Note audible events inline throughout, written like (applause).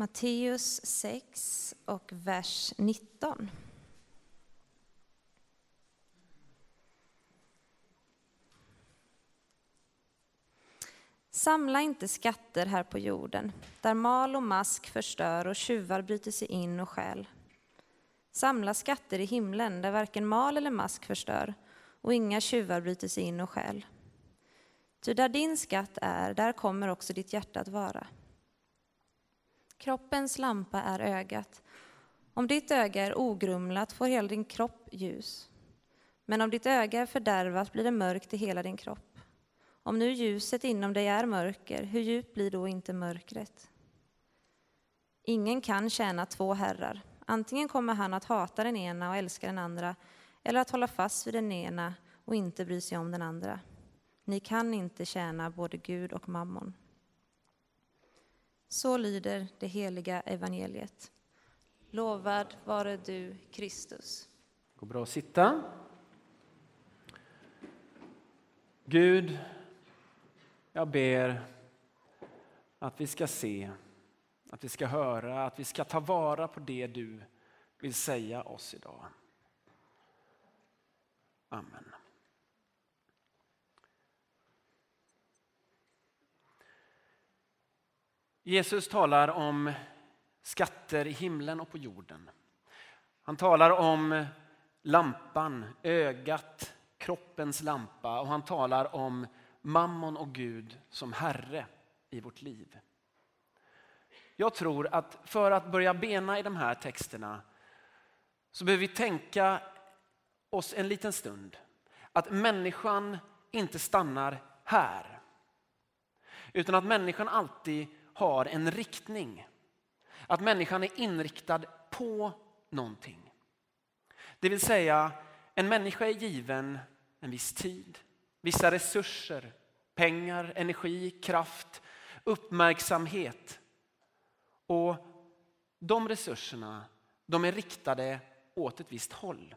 Matteus 6 och vers 19. Samla inte skatter här på jorden, där mal och mask förstör och tjuvar bryter sig in och stjäl. Samla skatter i himlen, där varken mal eller mask förstör och inga tjuvar bryter sig in och stjäl. Ty där din skatt är, där kommer också ditt hjärta att vara. Kroppens lampa är ögat. Om ditt öga är ogrumlat får hela din kropp ljus. Men om ditt öga är fördärvat blir det mörkt i hela din kropp. Om nu ljuset inom dig är mörker, hur djupt blir då inte mörkret? Ingen kan tjäna två herrar. Antingen kommer han att hata den ena och älska den andra, eller att hålla fast vid den ena och inte bry sig om den andra. Ni kan inte tjäna både Gud och mammon. Så lyder det heliga evangeliet. Lovad vare du, Kristus. Det Går bra att sitta. Gud, jag ber att vi ska se, att vi ska höra, att vi ska ta vara på det du vill säga oss idag. Amen. Jesus talar om skatter i himlen och på jorden. Han talar om lampan, ögat, kroppens lampa och han talar om mammon och Gud som Herre i vårt liv. Jag tror att för att börja bena i de här texterna så behöver vi tänka oss en liten stund att människan inte stannar här. Utan att människan alltid har en riktning. Att människan är inriktad på någonting. Det vill säga, en människa är given en viss tid, vissa resurser, pengar, energi, kraft, uppmärksamhet. Och de resurserna de är riktade åt ett visst håll.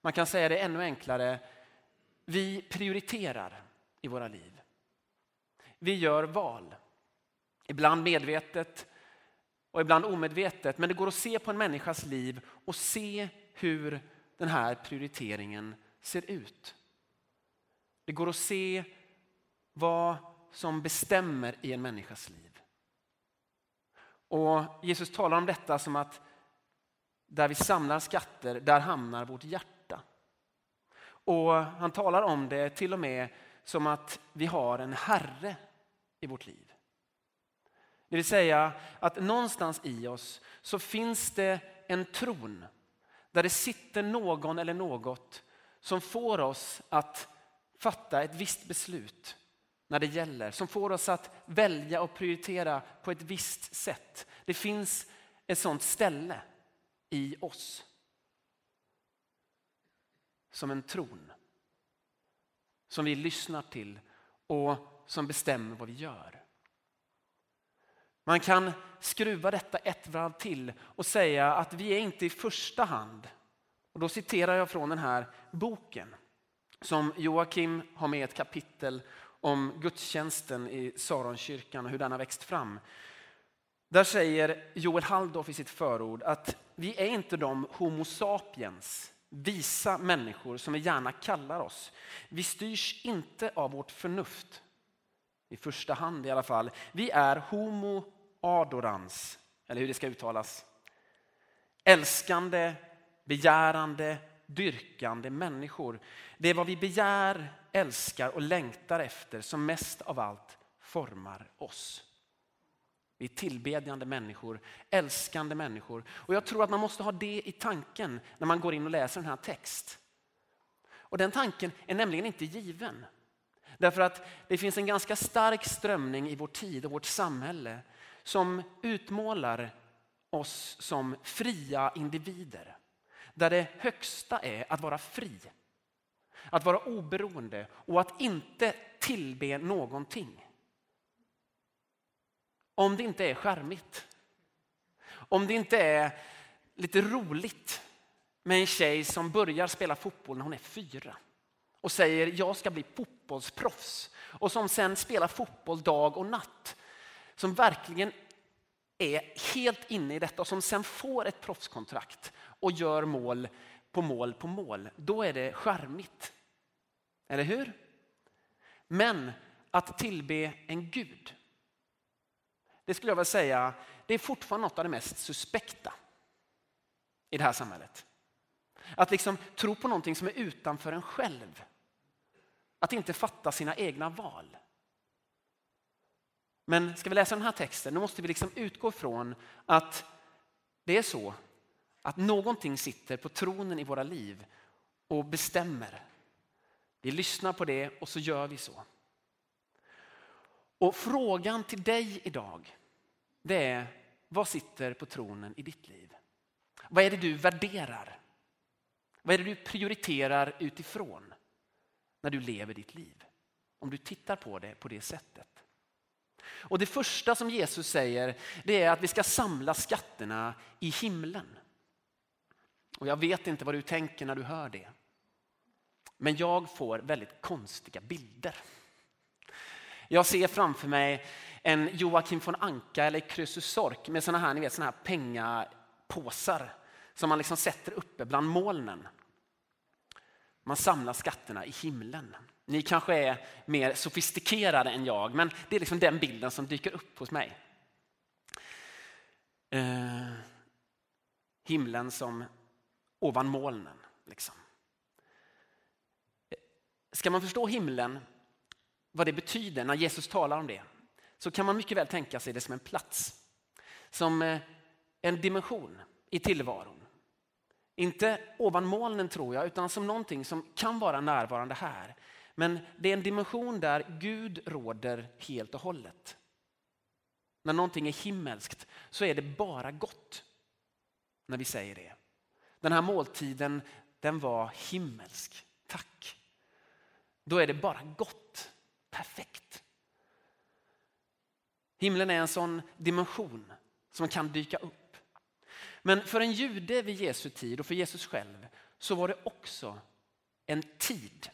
Man kan säga det ännu enklare. Vi prioriterar i våra liv. Vi gör val. Ibland medvetet och ibland omedvetet. Men det går att se på en människas liv och se hur den här prioriteringen ser ut. Det går att se vad som bestämmer i en människas liv. Och Jesus talar om detta som att där vi samlar skatter, där hamnar vårt hjärta. Och han talar om det till och med som att vi har en herre i vårt liv. Det vill säga att någonstans i oss så finns det en tron där det sitter någon eller något som får oss att fatta ett visst beslut när det gäller. Som får oss att välja och prioritera på ett visst sätt. Det finns ett sånt ställe i oss. Som en tron. Som vi lyssnar till och som bestämmer vad vi gör. Man kan skruva detta ett varv till och säga att vi är inte i första hand, och då citerar jag från den här boken som Joakim har med ett kapitel om gudstjänsten i Saronkyrkan och hur den har växt fram. Där säger Joel Halldorf i sitt förord att vi är inte de Homo sapiens, visa människor som vi gärna kallar oss. Vi styrs inte av vårt förnuft i första hand i alla fall. Vi är homo adorans, eller hur det ska uttalas. Älskande, begärande, dyrkande människor. Det är vad vi begär, älskar och längtar efter som mest av allt formar oss. Vi är tillbedjande människor, älskande människor. Och jag tror att man måste ha det i tanken när man går in och läser den här texten. Och den tanken är nämligen inte given. Därför att det finns en ganska stark strömning i vår tid och vårt samhälle som utmålar oss som fria individer. Där det högsta är att vara fri, att vara oberoende och att inte tillbe någonting. Om det inte är skärmigt. Om det inte är lite roligt med en tjej som börjar spela fotboll när hon är fyra och säger jag ska bli fotbollsproffs och som sen spelar fotboll dag och natt. som verkligen är helt inne i detta och som sen får ett proffskontrakt och gör mål på mål på mål, då är det charmigt. Eller hur? Men att tillbe en gud, det skulle jag vilja säga, det är fortfarande något av det mest suspekta i det här samhället. Att liksom tro på någonting som är utanför en själv. Att inte fatta sina egna val. Men ska vi läsa den här texten, då måste vi liksom utgå från att det är så att någonting sitter på tronen i våra liv och bestämmer. Vi lyssnar på det och så gör vi så. Och frågan till dig idag, det är vad sitter på tronen i ditt liv? Vad är det du värderar? Vad är det du prioriterar utifrån när du lever ditt liv? Om du tittar på det på det sättet. Och det första som Jesus säger det är att vi ska samla skatterna i himlen. Och jag vet inte vad du tänker när du hör det. Men jag får väldigt konstiga bilder. Jag ser framför mig en Joakim von Anka eller Krösus Sork med såna här, ni vet, såna här pengapåsar som man liksom sätter uppe bland molnen. Man samlar skatterna i himlen. Ni kanske är mer sofistikerade än jag, men det är liksom den bilden som dyker upp hos mig. Eh, himlen som ovan molnen. Liksom. Ska man förstå himlen, vad det betyder när Jesus talar om det, så kan man mycket väl tänka sig det som en plats. Som eh, en dimension i tillvaron. Inte ovan molnen tror jag, utan som någonting som kan vara närvarande här. Men det är en dimension där Gud råder helt och hållet. När någonting är himmelskt så är det bara gott. När vi säger det. Den här måltiden den var himmelsk. Tack. Då är det bara gott. Perfekt. Himlen är en sån dimension som kan dyka upp. Men för en jude vid Jesu tid och för Jesus själv så var det också en tid.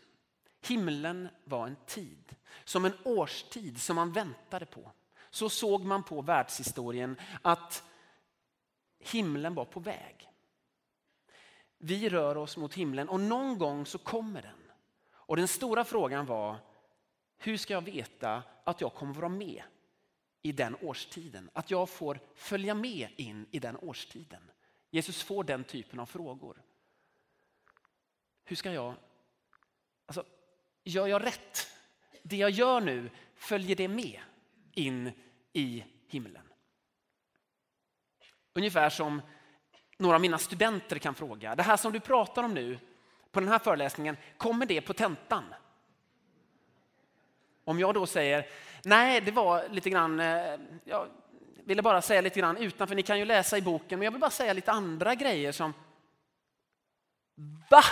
Himlen var en tid, som en årstid som man väntade på. Så såg man på världshistorien att himlen var på väg. Vi rör oss mot himlen och någon gång så kommer den. Och den stora frågan var, hur ska jag veta att jag kommer vara med i den årstiden? Att jag får följa med in i den årstiden. Jesus får den typen av frågor. Hur ska jag... Alltså, gör jag rätt? Det jag gör nu, följer det med in i himlen? Ungefär som några av mina studenter kan fråga. Det här som du pratar om nu på den här föreläsningen, kommer det på tentan? Om jag då säger, nej det var lite grann, eh, jag ville bara säga lite grann utanför, ni kan ju läsa i boken, men jag vill bara säga lite andra grejer som, va?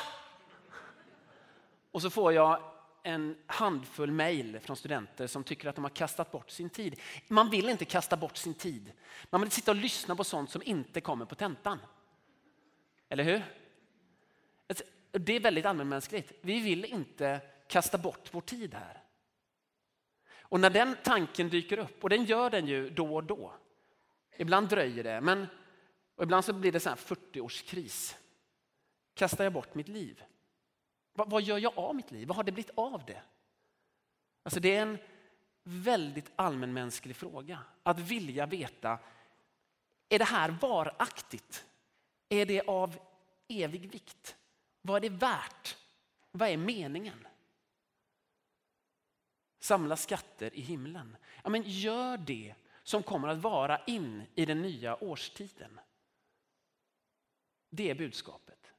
Och så får jag en handfull mejl från studenter som tycker att de har kastat bort sin tid. Man vill inte kasta bort sin tid. Man vill sitta och lyssna på sånt som inte kommer på tentan. Eller hur? Alltså, det är väldigt allmänmänskligt. Vi vill inte kasta bort vår tid här. Och när den tanken dyker upp, och den gör den ju då och då. Ibland dröjer det, men ibland så blir det så 40-årskris. Kastar jag bort mitt liv? Vad, vad gör jag av mitt liv? Vad har det blivit av det? Alltså det är en väldigt allmänmänsklig fråga. Att vilja veta, är det här varaktigt? Är det av evig vikt? Vad är det värt? Vad är meningen? Samla skatter i himlen. Ja, men gör det som kommer att vara in i den nya årstiden. Det är budskapet.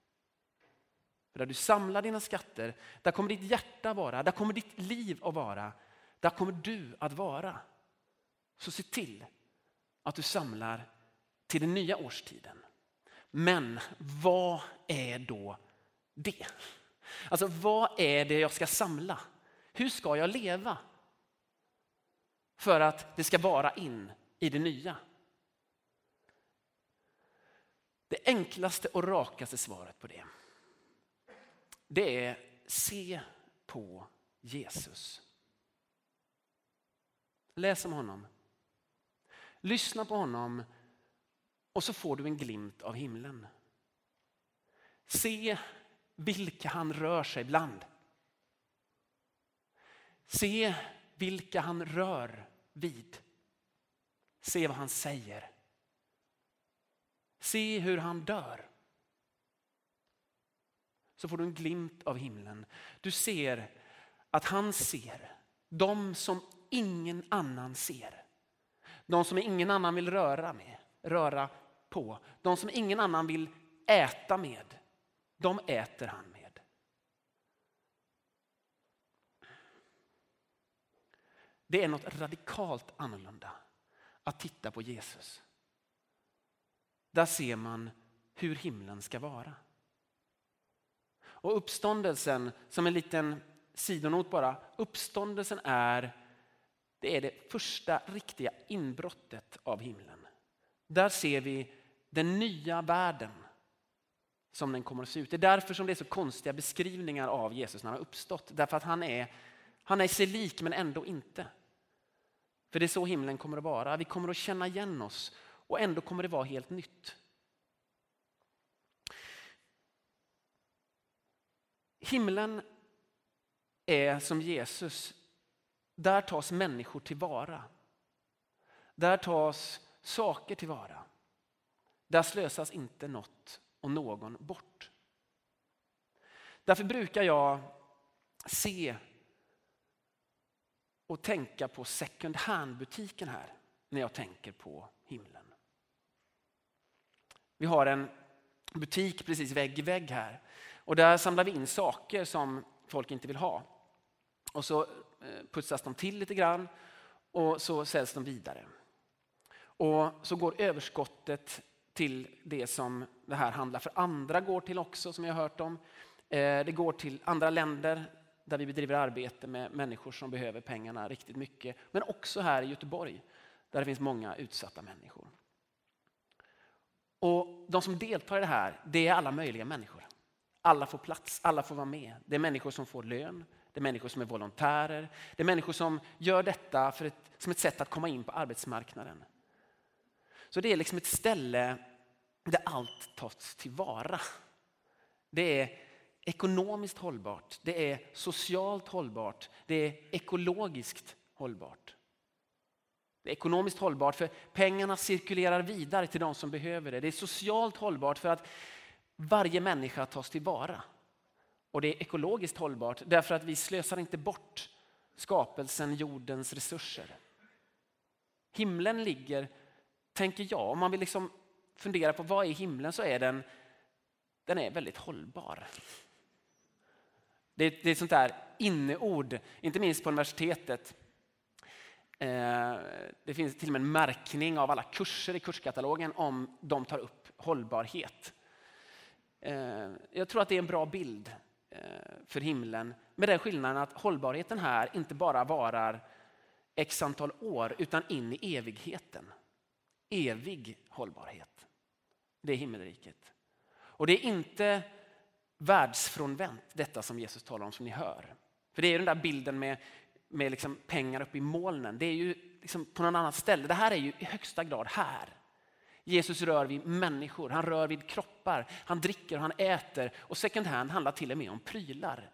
För där du samlar dina skatter, där kommer ditt hjärta vara, där kommer ditt liv att vara, där kommer du att vara. Så se till att du samlar till den nya årstiden. Men vad är då det? Alltså vad är det jag ska samla? Hur ska jag leva? För att det ska vara in i det nya. Det enklaste och rakaste svaret på det, det är se på Jesus. Läs om honom. Lyssna på honom och så får du en glimt av himlen. Se vilka han rör sig bland. Se vilka han rör vid. Se vad han säger. Se hur han dör. Så får du en glimt av himlen. Du ser att han ser de som ingen annan ser. De som ingen annan vill röra med, röra på. De som ingen annan vill äta med, de äter han med. Det är något radikalt annorlunda att titta på Jesus. Där ser man hur himlen ska vara. Och uppståndelsen, som en liten sidonot bara, uppståndelsen är det är det första riktiga inbrottet av himlen. Där ser vi den nya världen som den kommer att se ut. Det är därför som det är så konstiga beskrivningar av Jesus när han har uppstått. Därför att han är, han är sig lik men ändå inte. För det är så himlen kommer att vara. Vi kommer att känna igen oss och ändå kommer det vara helt nytt. Himlen är som Jesus. Där tas människor tillvara. Där tas saker tillvara. Där slösas inte något och någon bort. Därför brukar jag se och tänka på second hand-butiken här när jag tänker på himlen. Vi har en butik precis vägg i vägg här och där samlar vi in saker som folk inte vill ha. Och så eh, putsas de till lite grann och så säljs de vidare. Och så går överskottet till det som det här handlar för andra går till också, som jag har hört om. Eh, det går till andra länder där vi bedriver arbete med människor som behöver pengarna riktigt mycket. Men också här i Göteborg där det finns många utsatta människor. Och De som deltar i det här, det är alla möjliga människor. Alla får plats, alla får vara med. Det är människor som får lön, det är människor som är volontärer, det är människor som gör detta för ett, som ett sätt att komma in på arbetsmarknaden. Så det är liksom ett ställe där allt tas tillvara. Det är ekonomiskt hållbart, det är socialt hållbart, det är ekologiskt hållbart. Det är ekonomiskt hållbart för pengarna cirkulerar vidare till de som behöver det. Det är socialt hållbart för att varje människa tas tillvara. Och det är ekologiskt hållbart därför att vi slösar inte bort skapelsen, jordens resurser. Himlen ligger, tänker jag, om man vill liksom fundera på vad är himlen så är den, den är väldigt hållbar. Det är, det är ett sånt där inneord, inte minst på universitetet. Eh, det finns till och med en märkning av alla kurser i kurskatalogen om de tar upp hållbarhet. Eh, jag tror att det är en bra bild eh, för himlen med den skillnaden att hållbarheten här inte bara varar x antal år utan in i evigheten. Evig hållbarhet. Det är himmelriket. Och det är inte världsfrånvänt detta som Jesus talar om som ni hör. För det är den där bilden med, med liksom pengar uppe i molnen. Det är ju liksom på något annat ställe. Det här är ju i högsta grad här. Jesus rör vid människor, han rör vid kroppar, han dricker och han äter. Och second hand handlar till och med om prylar.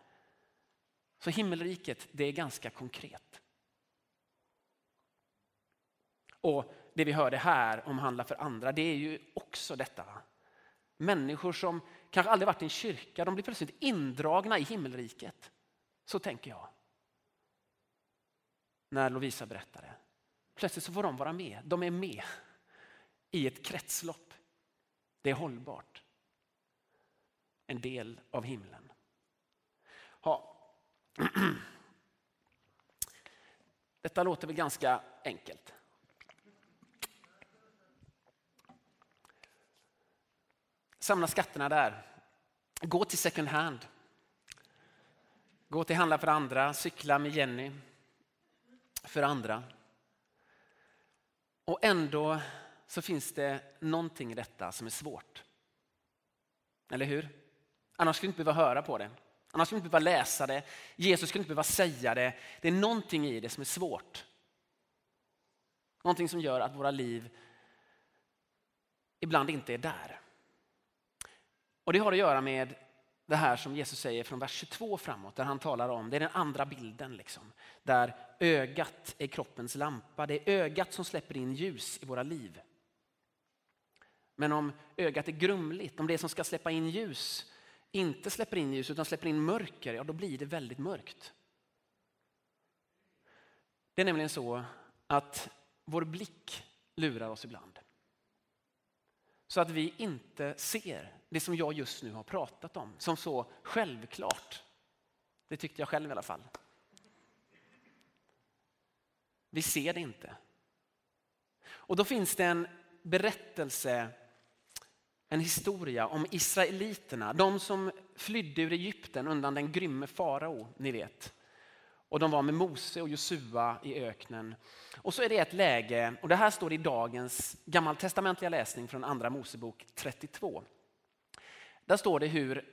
Så himmelriket, det är ganska konkret. Och det vi hörde här om handla för andra, det är ju också detta. Människor som kanske aldrig varit i en kyrka, de blir plötsligt indragna i himmelriket. Så tänker jag. När Lovisa berättade. Plötsligt så får de vara med. De är med i ett kretslopp. Det är hållbart. En del av himlen. Ja. (clears throat) Detta låter väl ganska enkelt. Samla skatterna där. Gå till second hand. Gå till Handla för andra, cykla med Jenny för andra. Och ändå så finns det någonting i detta som är svårt. Eller hur? Annars skulle vi inte behöva höra på det. Annars skulle vi inte behöva läsa det. Jesus skulle inte behöva säga det. Det är någonting i det som är svårt. Någonting som gör att våra liv ibland inte är där. Och det har att göra med det här som Jesus säger från vers 22 framåt, där han talar om, det är den andra bilden, liksom, där ögat är kroppens lampa. Det är ögat som släpper in ljus i våra liv. Men om ögat är grumligt, om det som ska släppa in ljus inte släpper in ljus utan släpper in mörker, ja då blir det väldigt mörkt. Det är nämligen så att vår blick lurar oss ibland. Så att vi inte ser det som jag just nu har pratat om som så självklart. Det tyckte jag själv i alla fall. Vi ser det inte. Och då finns det en berättelse, en historia om israeliterna. De som flydde ur Egypten undan den grymme farao, ni vet. Och de var med Mose och Josua i öknen. Och så är det ett läge, och det här står i dagens gammaltestamentliga läsning från andra Mosebok 32. Där står det hur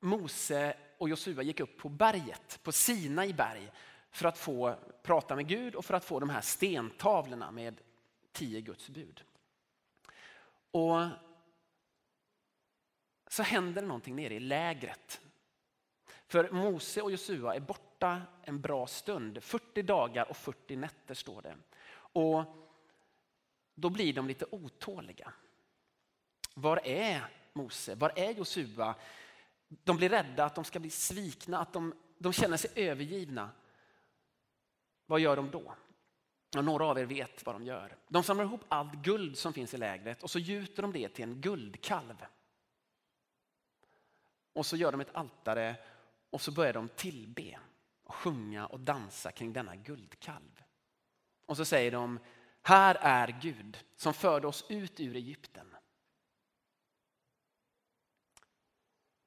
Mose och Josua gick upp på berget, på Sinai berg, för att få prata med Gud och för att få de här stentavlorna med tio Guds bud. Och så händer det någonting nere i lägret. För Mose och Josua är borta en bra stund, 40 dagar och 40 nätter står det. Och då blir de lite otåliga. Var är Mose? Var är Josua? De blir rädda att de ska bli svikna, att de, de känner sig övergivna. Vad gör de då? Och några av er vet vad de gör. De samlar ihop allt guld som finns i lägret och så gjuter de det till en guldkalv. Och så gör de ett altare och så börjar de tillbe och sjunga och dansa kring denna guldkalv. Och så säger de, här är Gud som förde oss ut ur Egypten.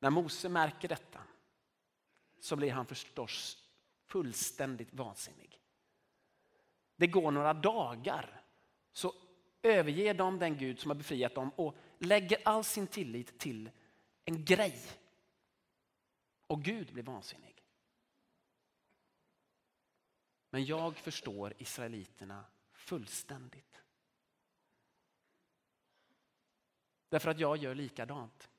När Mose märker detta så blir han förstås fullständigt vansinnig. Det går några dagar så överger de den Gud som har befriat dem och lägger all sin tillit till en grej. Och Gud blir vansinnig. Men jag förstår israeliterna fullständigt. Därför att jag gör likadant.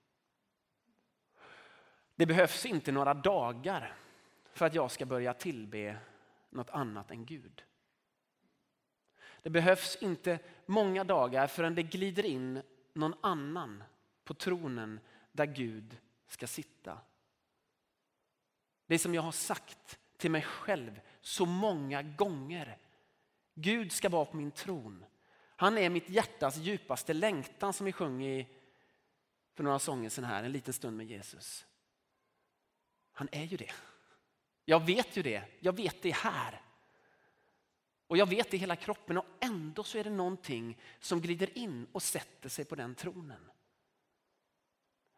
Det behövs inte några dagar för att jag ska börja tillbe något annat än Gud. Det behövs inte många dagar förrän det glider in någon annan på tronen där Gud ska sitta. Det som jag har sagt till mig själv så många gånger. Gud ska vara på min tron. Han är mitt hjärtas djupaste längtan som vi sjöng i för några sånger sedan här, en liten stund med Jesus. Han är ju det. Jag vet ju det. Jag vet det här. Och jag vet det i hela kroppen och ändå så är det någonting som glider in och sätter sig på den tronen.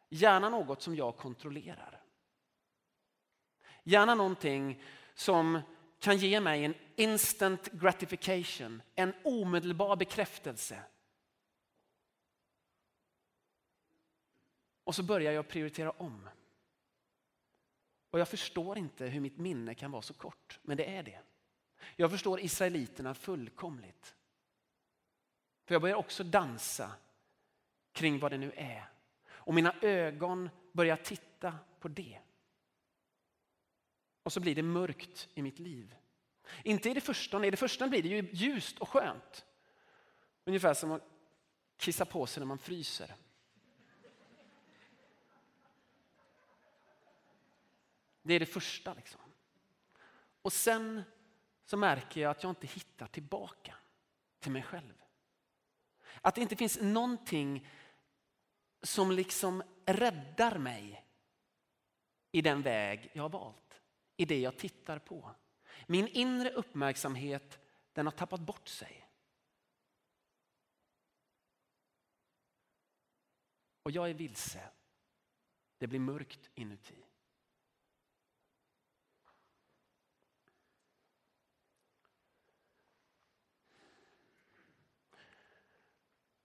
Gärna något som jag kontrollerar. Gärna någonting som kan ge mig en instant gratification, en omedelbar bekräftelse. Och så börjar jag prioritera om. Och jag förstår inte hur mitt minne kan vara så kort, men det är det. Jag förstår israeliterna fullkomligt. För jag börjar också dansa kring vad det nu är. Och mina ögon börjar titta på det. Och så blir det mörkt i mitt liv. Inte i det första, i det första blir det ju ljust och skönt. Ungefär som att kissa på sig när man fryser. Det är det första. Liksom. Och sen så märker jag att jag inte hittar tillbaka till mig själv. Att det inte finns någonting som liksom räddar mig i den väg jag har valt. I det jag tittar på. Min inre uppmärksamhet den har tappat bort sig. Och jag är vilse. Det blir mörkt inuti.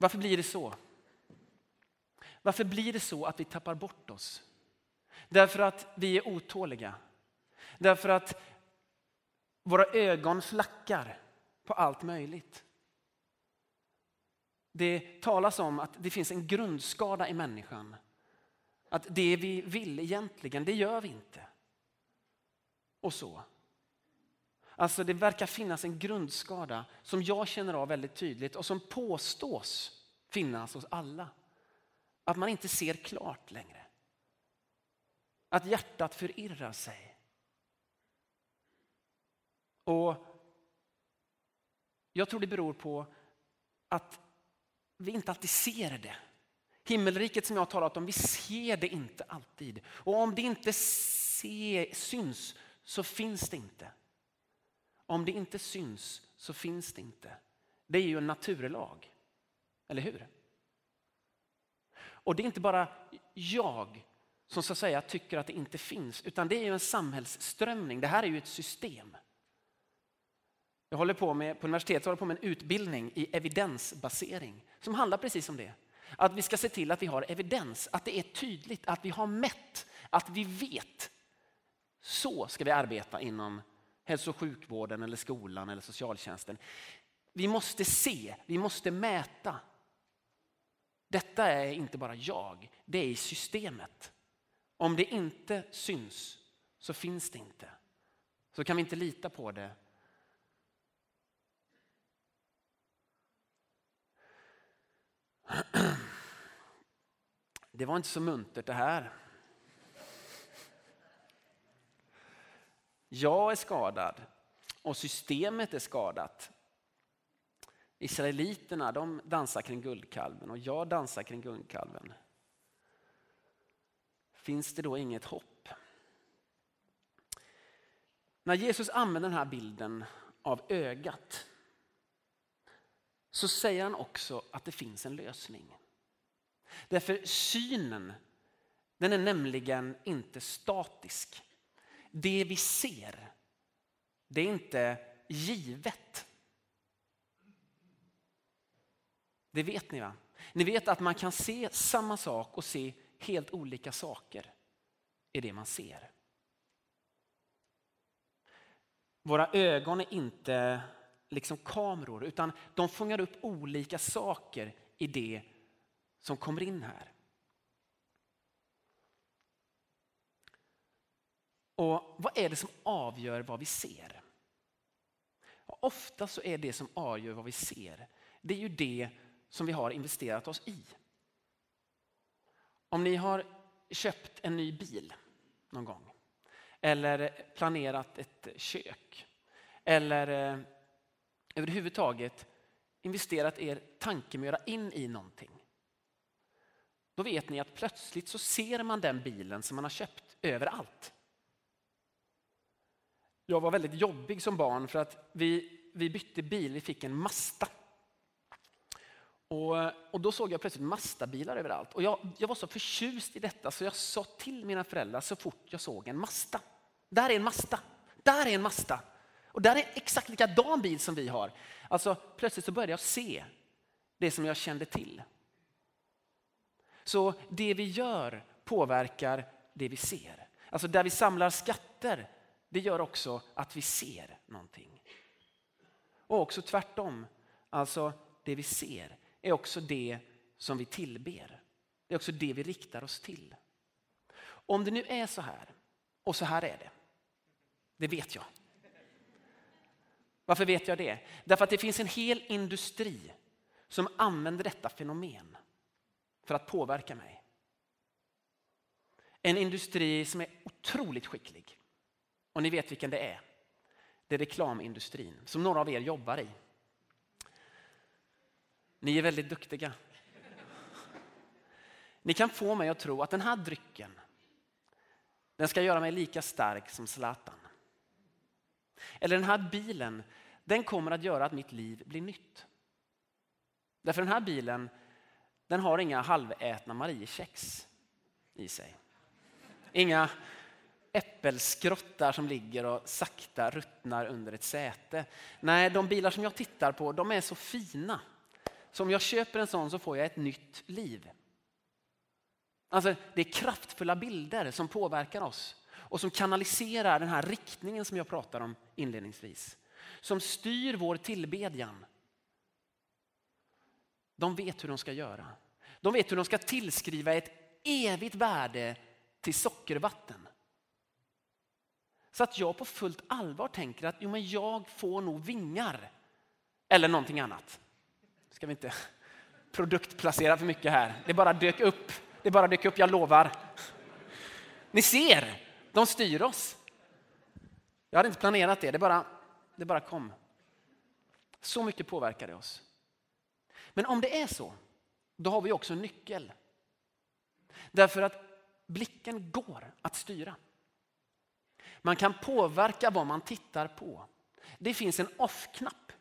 Varför blir det så? Varför blir det så att vi tappar bort oss? Därför att vi är otåliga. Därför att våra ögon flackar på allt möjligt. Det talas om att det finns en grundskada i människan. Att det vi vill egentligen, det gör vi inte. Och så. Alltså det verkar finnas en grundskada som jag känner av väldigt tydligt och som påstås finnas hos alla. Att man inte ser klart längre. Att hjärtat förirrar sig. Och Jag tror det beror på att vi inte alltid ser det. Himmelriket som jag har talat om, vi ser det inte alltid. Och om det inte se, syns så finns det inte. Om det inte syns så finns det inte. Det är ju en naturlag. Eller hur? Och det är inte bara jag som så att säga tycker att det inte finns, utan det är ju en samhällsströmning. Det här är ju ett system. Jag håller på med, på universitetet håller på med en utbildning i evidensbasering som handlar precis om det. Att vi ska se till att vi har evidens, att det är tydligt, att vi har mätt, att vi vet. Så ska vi arbeta inom hälso och sjukvården, eller skolan eller socialtjänsten. Vi måste se, vi måste mäta. Detta är inte bara jag, det är i systemet. Om det inte syns så finns det inte. Så kan vi inte lita på det. (clears throat) Det var inte så muntert det här. Jag är skadad och systemet är skadat. Israeliterna de dansar kring guldkalven och jag dansar kring guldkalven. Finns det då inget hopp? När Jesus använder den här bilden av ögat så säger han också att det finns en lösning. Därför synen, den är nämligen inte statisk. Det vi ser, det är inte givet. Det vet ni va? Ni vet att man kan se samma sak och se helt olika saker i det man ser. Våra ögon är inte liksom kameror utan de fångar upp olika saker i det som kommer in här. Och Vad är det som avgör vad vi ser? Ofta så är det som avgör vad vi ser, det är ju det som vi har investerat oss i. Om ni har köpt en ny bil någon gång eller planerat ett kök eller eh, överhuvudtaget investerat er tankemöda in i någonting. Då vet ni att plötsligt så ser man den bilen som man har köpt överallt. Jag var väldigt jobbig som barn för att vi, vi bytte bil, vi fick en Mazda. Och, och då såg jag plötsligt Mazda-bilar överallt. Och jag, jag var så förtjust i detta så jag sa till mina föräldrar så fort jag såg en Mazda. Där är en Mazda, där är en Mazda. Och där är exakt likadan bil som vi har. Alltså plötsligt så började jag se det som jag kände till. Så det vi gör påverkar det vi ser. Alltså där vi samlar skatter, det gör också att vi ser någonting. Och också tvärtom, alltså det vi ser är också det som vi tillber. Det är också det vi riktar oss till. Om det nu är så här, och så här är det, det vet jag. Varför vet jag det? Därför att det finns en hel industri som använder detta fenomen för att påverka mig. En industri som är otroligt skicklig. Och ni vet vilken det är. Det är reklamindustrin som några av er jobbar i. Ni är väldigt duktiga. Ni kan få mig att tro att den här drycken den ska göra mig lika stark som Zlatan. Eller den här bilen den kommer att göra att mitt liv blir nytt. Därför den här bilen den har inga halvätna Mariekex i sig. Inga äppelskrottar som ligger och sakta ruttnar under ett säte. Nej, de bilar som jag tittar på de är så fina. Så om jag köper en sån så får jag ett nytt liv. Alltså, det är kraftfulla bilder som påverkar oss och som kanaliserar den här riktningen som jag pratade om inledningsvis. Som styr vår tillbedjan. de vet hur de ska göra. De vet hur de ska tillskriva ett evigt värde till sockervatten. Så att jag på fullt allvar tänker att jo, men jag får nog vingar. Eller någonting annat. Ska vi inte (laughs) produktplacera för mycket här. Det bara dök upp. Det bara dök upp, jag lovar. Ni ser, de styr oss. Jag hade inte planerat det, det bara, det bara kom. Så mycket påverkar det oss. Men om det är så, då har vi också en nyckel. Därför att blicken går att styra. Man kan påverka vad man tittar på. Det finns en off-knapp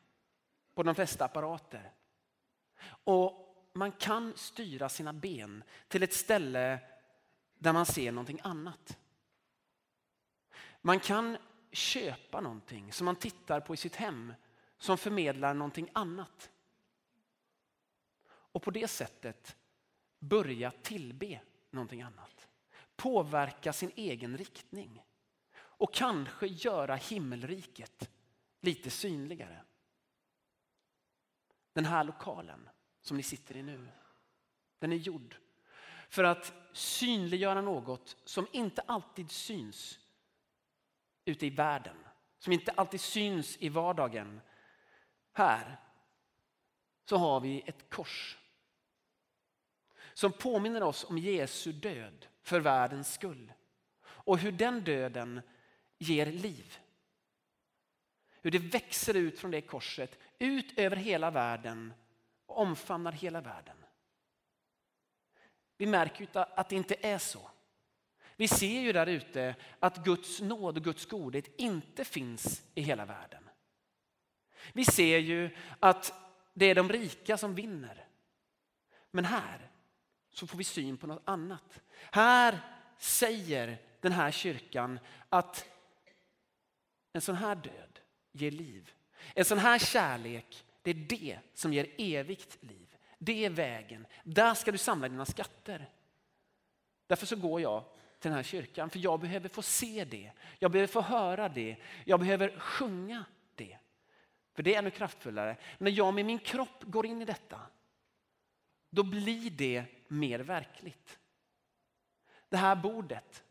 på de flesta apparater. Och man kan styra sina ben till ett ställe där man ser någonting annat. Man kan köpa någonting som man tittar på i sitt hem som förmedlar någonting annat. Och på det sättet börja tillbe någonting annat. Påverka sin egen riktning. Och kanske göra himmelriket lite synligare. Den här lokalen som ni sitter i nu, den är gjord för att synliggöra något som inte alltid syns ute i världen. Som inte alltid syns i vardagen. Här så har vi ett kors som påminner oss om Jesu död för världens skull. Och hur den döden ger liv. Hur det växer ut från det korset, ut över hela världen och omfamnar hela världen. Vi märker ju att det inte är så. Vi ser ju där ute att Guds nåd och Guds godhet inte finns i hela världen. Vi ser ju att det är de rika som vinner. Men här så får vi syn på något annat. Här säger den här kyrkan att en sån här död ger liv. En sån här kärlek, det är det som ger evigt liv. Det är vägen. Där ska du samla dina skatter. Därför så går jag till den här kyrkan, för jag behöver få se det. Jag behöver få höra det. Jag behöver sjunga det. För det är ännu kraftfullare. När jag med min kropp går in i detta, då blir det mer verkligt. Det här bordet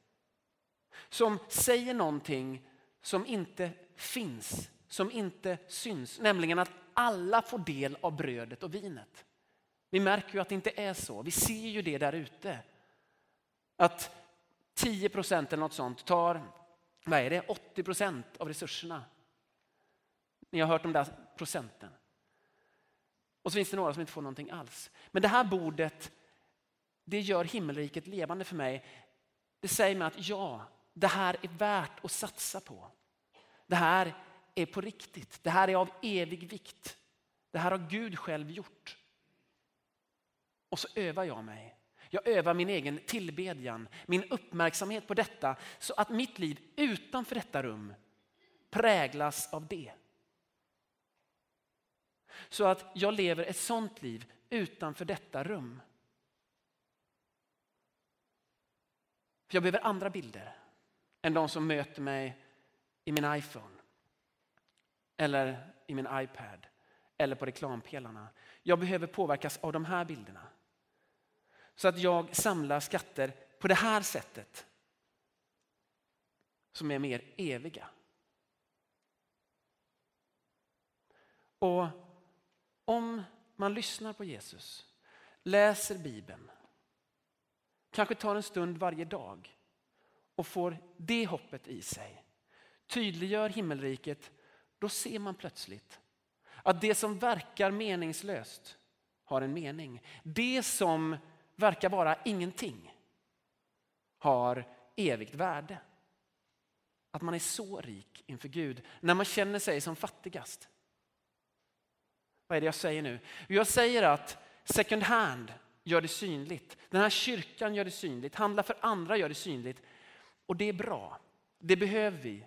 som säger någonting som inte finns, som inte syns, nämligen att alla får del av brödet och vinet. Vi märker ju att det inte är så. Vi ser ju det där ute. Att 10 procent eller något sånt tar vad är det, 80 procent av resurserna. Ni har hört de där procenten. Och så finns det några som inte får någonting alls. Men det här bordet, det gör himmelriket levande för mig. Det säger mig att ja, det här är värt att satsa på. Det här är på riktigt. Det här är av evig vikt. Det här har Gud själv gjort. Och så övar jag mig. Jag övar min egen tillbedjan, min uppmärksamhet på detta så att mitt liv utanför detta rum präglas av det. Så att jag lever ett sånt liv utanför detta rum. För jag behöver andra bilder än de som möter mig i min iPhone. Eller i min iPad. Eller på reklampelarna. Jag behöver påverkas av de här bilderna. Så att jag samlar skatter på det här sättet. Som är mer eviga. Och om man lyssnar på Jesus, läser Bibeln, kanske tar en stund varje dag och får det hoppet i sig, tydliggör himmelriket, då ser man plötsligt att det som verkar meningslöst har en mening. Det som verkar vara ingenting har evigt värde. Att man är så rik inför Gud när man känner sig som fattigast. Vad är det jag säger nu? Jag säger att second hand gör det synligt. Den här kyrkan gör det synligt. Handla för andra gör det synligt. Och det är bra. Det behöver vi.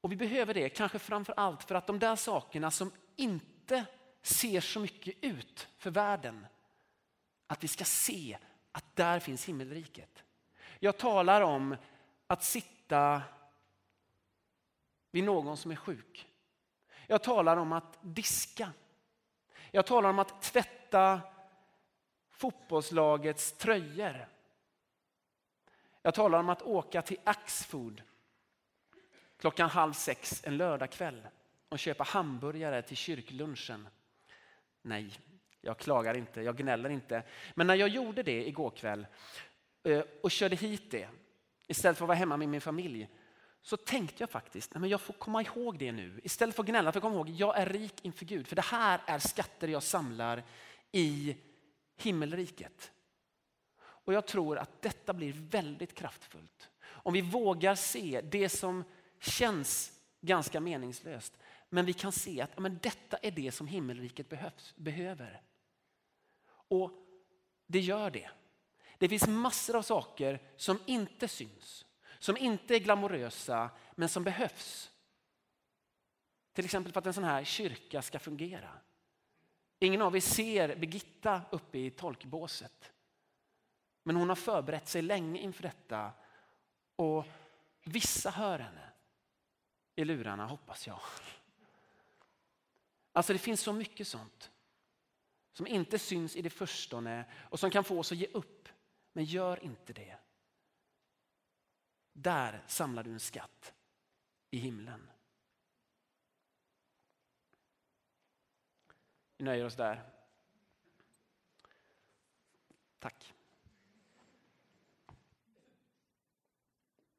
Och vi behöver det kanske framför allt för att de där sakerna som inte ser så mycket ut för världen, att vi ska se att där finns himmelriket. Jag talar om att sitta vid någon som är sjuk. Jag talar om att diska Jag talar om att tvätta fotbollslagets tröjor. Jag talar om att åka till Axfood klockan halv sex en lördagkväll och köpa hamburgare till kyrklunchen. Nej, jag klagar inte, jag gnäller inte. Men när jag gjorde det igår kväll eh, och körde hit det istället för att vara hemma med min familj så tänkte jag faktiskt, nej jag får komma ihåg det nu. Istället för att gnälla, för att komma ihåg, jag är rik inför Gud. För det här är skatter jag samlar i himmelriket. Och jag tror att detta blir väldigt kraftfullt. Om vi vågar se det som känns ganska meningslöst. Men vi kan se att men detta är det som himmelriket behövs, behöver. Och det gör det. Det finns massor av saker som inte syns, som inte är glamorösa, men som behövs. Till exempel för att en sån här kyrka ska fungera. Ingen av er ser Birgitta uppe i tolkbåset. Men hon har förberett sig länge inför detta och vissa hör henne i lurarna hoppas jag. Alltså det finns så mycket sånt som inte syns i det förstone och som kan få oss att ge upp. Men gör inte det. Där samlar du en skatt i himlen. Vi nöjer oss där. Tack.